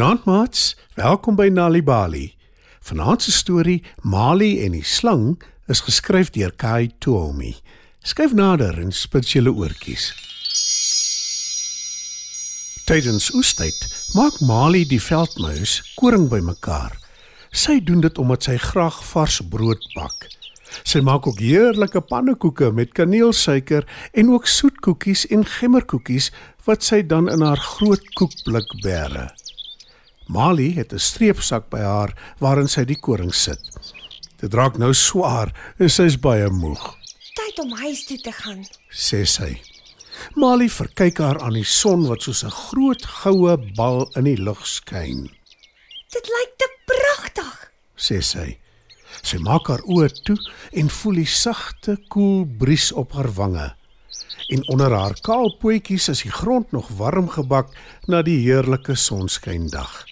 Goeienaand maats, welkom by Nali Bali. Vanaand se storie, Mali en die slang, is geskryf deur Kai Tomi. Skryf nader en spits julle oortjies. Tydens oestyd maak Mali die veldmuis koring bymekaar. Sy doen dit omdat sy graag vars brood bak. Sy maak ook heerlike pannekoeke met kaneelsuiker en ook soetkoekies en gemmerkoekies wat sy dan in haar groot koekblik bære. Mali het 'n streepsak by haar waarin sy die koring sit. Dit raak nou swaar en sy is baie moeg, Tyd om huis toe te gaan. sê sy. Mali verkyk haar aan die son wat soos 'n groot goue bal in die lug skyn, Dit lyk te pragtig. sê sy. Sy maak haar oë toe en voel die sagte, koel bries op haar wange. En onder haar kaal pootjies is die grond nog warm gebak na die heerlike sonskyndag.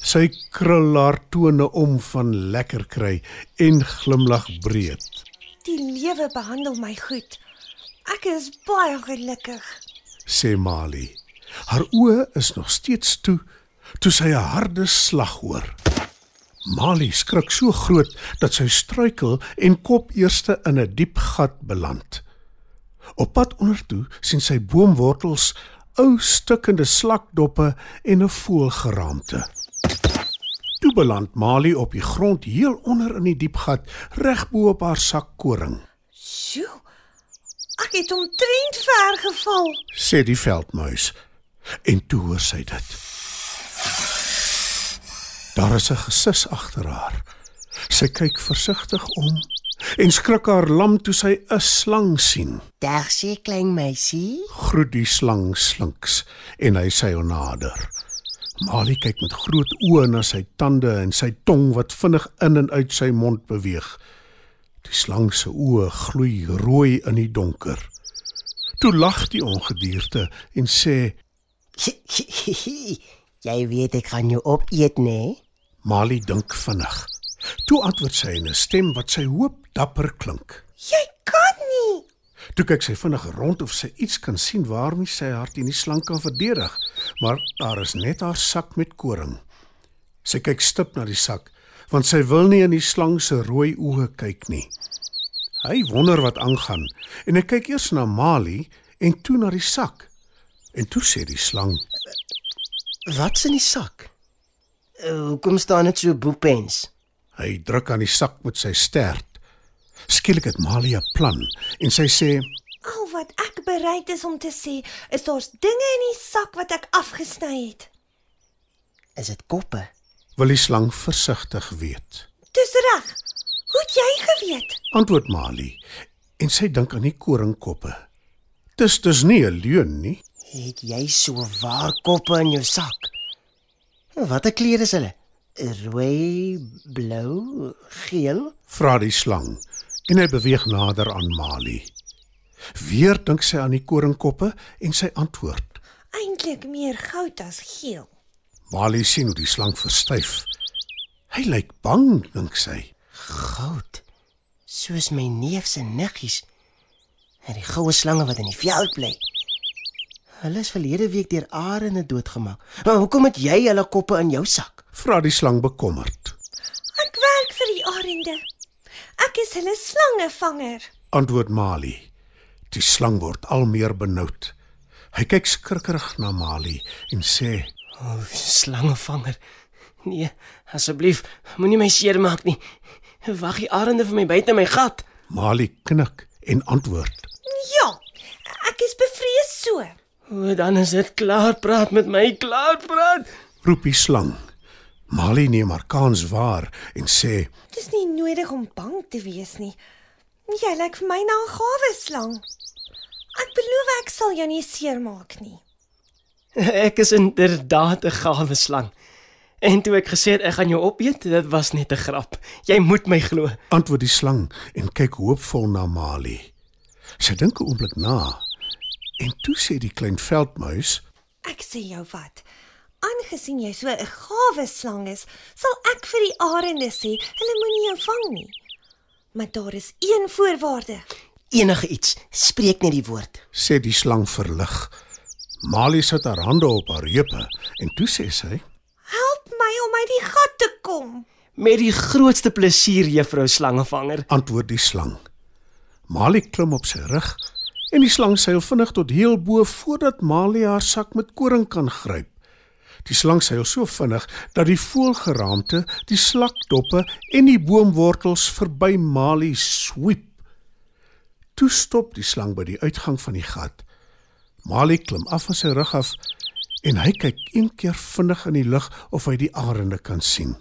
Sy krul haar tone om van lekker kry en glimlag breed. Die lewe behandel my goed. Ek is baie gelukkig. sê Mali. Haar oë is nog steeds toe toe sy 'n harde slag hoor. Mali skrik so groot dat sy struikel en kop eerste in 'n diep gat beland. Op pad ondertoe sien sy boomwortels, ou stukkende slakdoppe en 'n voëlgeraamte. Toe beland Mali op die grond heel onder in die diep gat, reg bo op haar sak koring. Sjoe. Ek het omtrent ver geval. sê die veldmuis. En toe hoor sy dit. Daar is 'n gesis agter haar. Sy kyk versigtig om en skrik haar lam toe sy 'n slang sien. Dag sê klein meisie. Groet die slang slinks en hy sy hom nader. Mali kyk met groot oë na sy tande en sy tong wat vinnig in en uit sy mond beweeg. Die slang se oë gloei rooi in die donker. Toe lag die ongedierte en sê Jy weet ek gaan jou opeet, né? Nee? Mali dink vinnig. Toe antwoord sy in 'n stem wat sy hoop dapper klink. Jy kan. Toe kyk sy vinnig rond of sy iets kan sien waarmee sy haar teen die slang kan verdedig, maar daar is net haar sak met koring. Sy kyk stip na die sak, want sy wil nie in die slang se rooi oë kyk nie. Hy wonder wat aangaan en hy kyk eers na Mali en toe na die sak. En toe sê die slang: Wat's in die sak? Uh, Hoekom staan dit so boepens? Hy druk aan die sak met sy stert. Skielik het Mali 'n plan en sy sê: Al wat ek bereid is om te sê, is daar's dinge in die sak wat ek afgesny het. Is dit koppe? "Wil die slang versigtig weet." Dis reg. Hoe het jy geweet? Antwoord Mali en sy dink aan die koringkoppe. Dis dis nie 'n leuen nie. Het jy so waar koppe in jou sak? Watter kleure is hulle? Rooi, blou, geel? Vra die slang en hy beweeg nader aan Mali. Weer dink sy aan die koringkoppe en sy antwoord. Eintlik meer goud as geel. Mali sien hoe die slang verstyf. Hy lyk bang, dink sy. Goud. Soos my neef se niggies. En die goue slange wat in die veld bly. Hulle is verlede week deur arende doodgemaak. Maar hoekom het jy hulle koppe in jou sak? Vra die slang bekommerd. Ek werk vir die arende. Ek is hulle slangevanger. Antwoord Mali. Die slang word al meer benoud. Hy kyk skrikkerig na Mali en sê: O, oh, slangevanger. Nee, asseblief, moenie my seermaak nie. Wag die arende vir my buite my gat. Mali knik en antwoord: Ja, ek is bevrees so. O, dan is dit klaar praat met my, klaar praat. roep die slang. Mali neem haar kans waar en sê: Dis nie nodig om bang te wees nie. Jy lyk vir my na 'n gawe slang. Ek beloof ek sal jou nie seermaak nie. Ek is inderdaad 'n gawe slang. En toe ek gesê het ek gaan jou opeet, dit was net 'n grap. Jy moet my glo. Antwoord die slang en kyk hoopvol na Mali. Sy dink 'n oomblik na. En toe sê die klein veldmuis: Ek sê jou wat. Aangesien jy so 'n gawe slang is, sal ek vir die arende sê, hulle moenie jou vang nie. Maar daar is een voorwaarde. Enige iets, spreek net die woord. sê die slang verlig. Mali sit haar hande op haar heupe en toe sê sy: kom? Met die grootste plesier, juffrou Slangevanger. Antwoord die slang. Mali klim op sy rug en die slang seil vinnig tot heel bo voordat Mali haar sak met koring kan gryp. Die slang seil so vinnig dat die voëlgeraamte, die slakdoppe en die boomwortels verby Mali swiep. Toe stop die slang by die uitgang van die gat. Mali klim af van sy rug af en hy kyk een keer vinnig in die lug of hy die arende kan sien.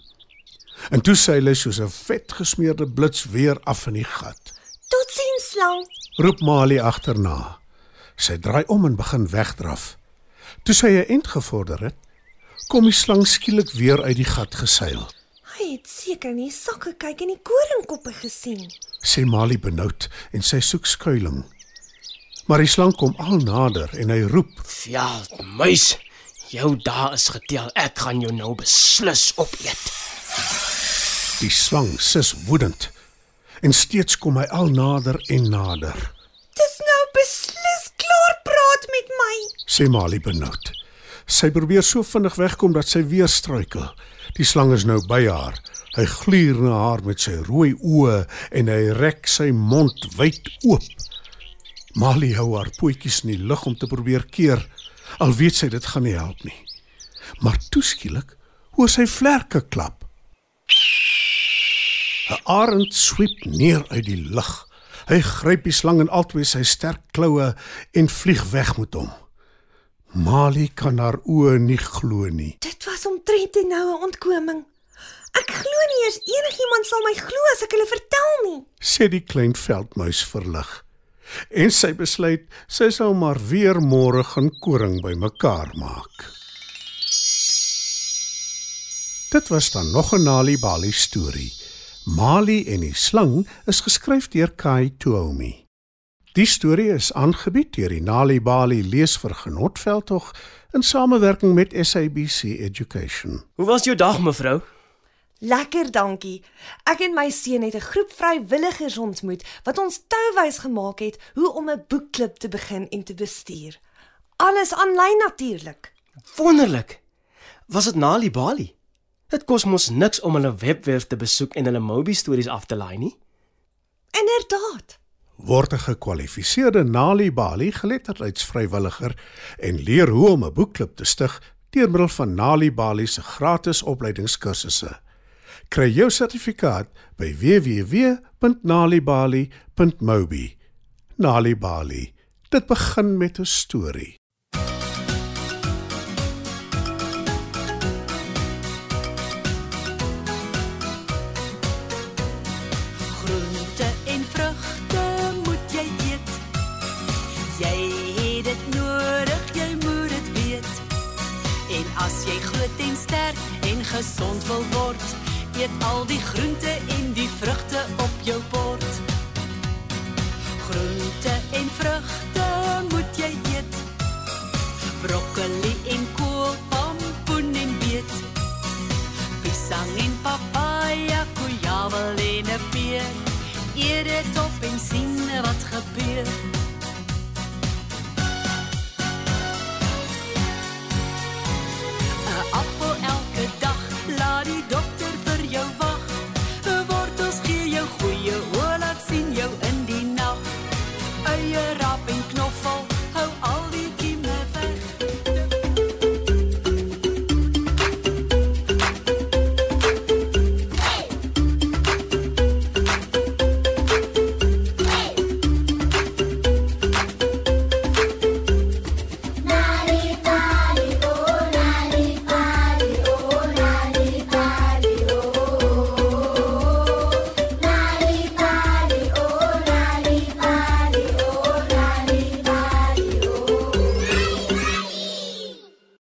En toe seil hy soos 'n vet gesmeerde blits weer af in die gat. Totsiens slang. Roep Mali agterna. Sy draai om en begin wegdraf. Toe sy 'n end gevorder het, kom die slang skielik weer uit die gat geseil. Hy het seker in die sakke kyk en die koringkoppe gesien. Sê Mali benoud en sy soek skuilings. Maar die slang kom al nader en hy roep: Veldmuis, jou dae is getel. Ek gaan jou nou beslis opeet. Die slang sis woedend. En steeds kom hy al nader en nader. Dis nou beslis klaar praat met my. Sê Mali benoud. Sy probeer so vinnig wegkom dat sy weer struikel. Die slang is nou by haar. Hy gluur na haar met sy rooi oë en hy rek sy mond wyd oop. Mali hou haar pootjies in die lug om te probeer keer, al weet sy dit gaan nie help nie. Maar toeskielik hoor sy vlerke klap. 'n Arend swiep neer uit die lug. Hy gryp die slang in albei sy sterk kloue en vlieg weg met hom. Mali kan haar oë nie glo nie. Dit was omtrent 'n noue ontkoming. Ek glo nie eers enigiemand sal my glo as ek hulle vertel nie. sê die klein veldmuis verlig. En sy besluit sy sal maar weer môre gaan koring bymekaar maak. Dit was dan nog 'n Nali Bali storie. Mali en die slang is geskryf deur Kai Tuomi. Die storie is aangebied deur die Nali Bali leesvergenotveldtog in samewerking met SABC Education. Hoe was jou dag, mevrou? Lekker, dankie. Ek en my seun het 'n groep vrywilligers ontmoet wat ons touwys gemaak het hoe om 'n boekklub te begin en te bestuur. Alles aanlyn natuurlik. Wonderlik. Was dit Nali Bali? Dit kos mos niks om hulle webwerf te besoek en hulle Mobi stories af te laai nie. Inderdaad. Word 'n gekwalifiseerde Nali Bali geletterdheidsvrywilliger en leer hoe om 'n boekklub te stig deur middel van Nali Bali se gratis opleidingskursusse. Kry jou sertifikaat by www.nalibali.mobi. Nali Bali. Dit begin met 'n storie. En as jy groot en sterk en gesond wil word, eet al die groente en die vrugte op jou bord. Groente en vrugte moet jy eet. Broccoli en kool, pompoen en beet. Pisang en papaya, kojavel en 'n peer. Eet dit op en sien wat gebeur.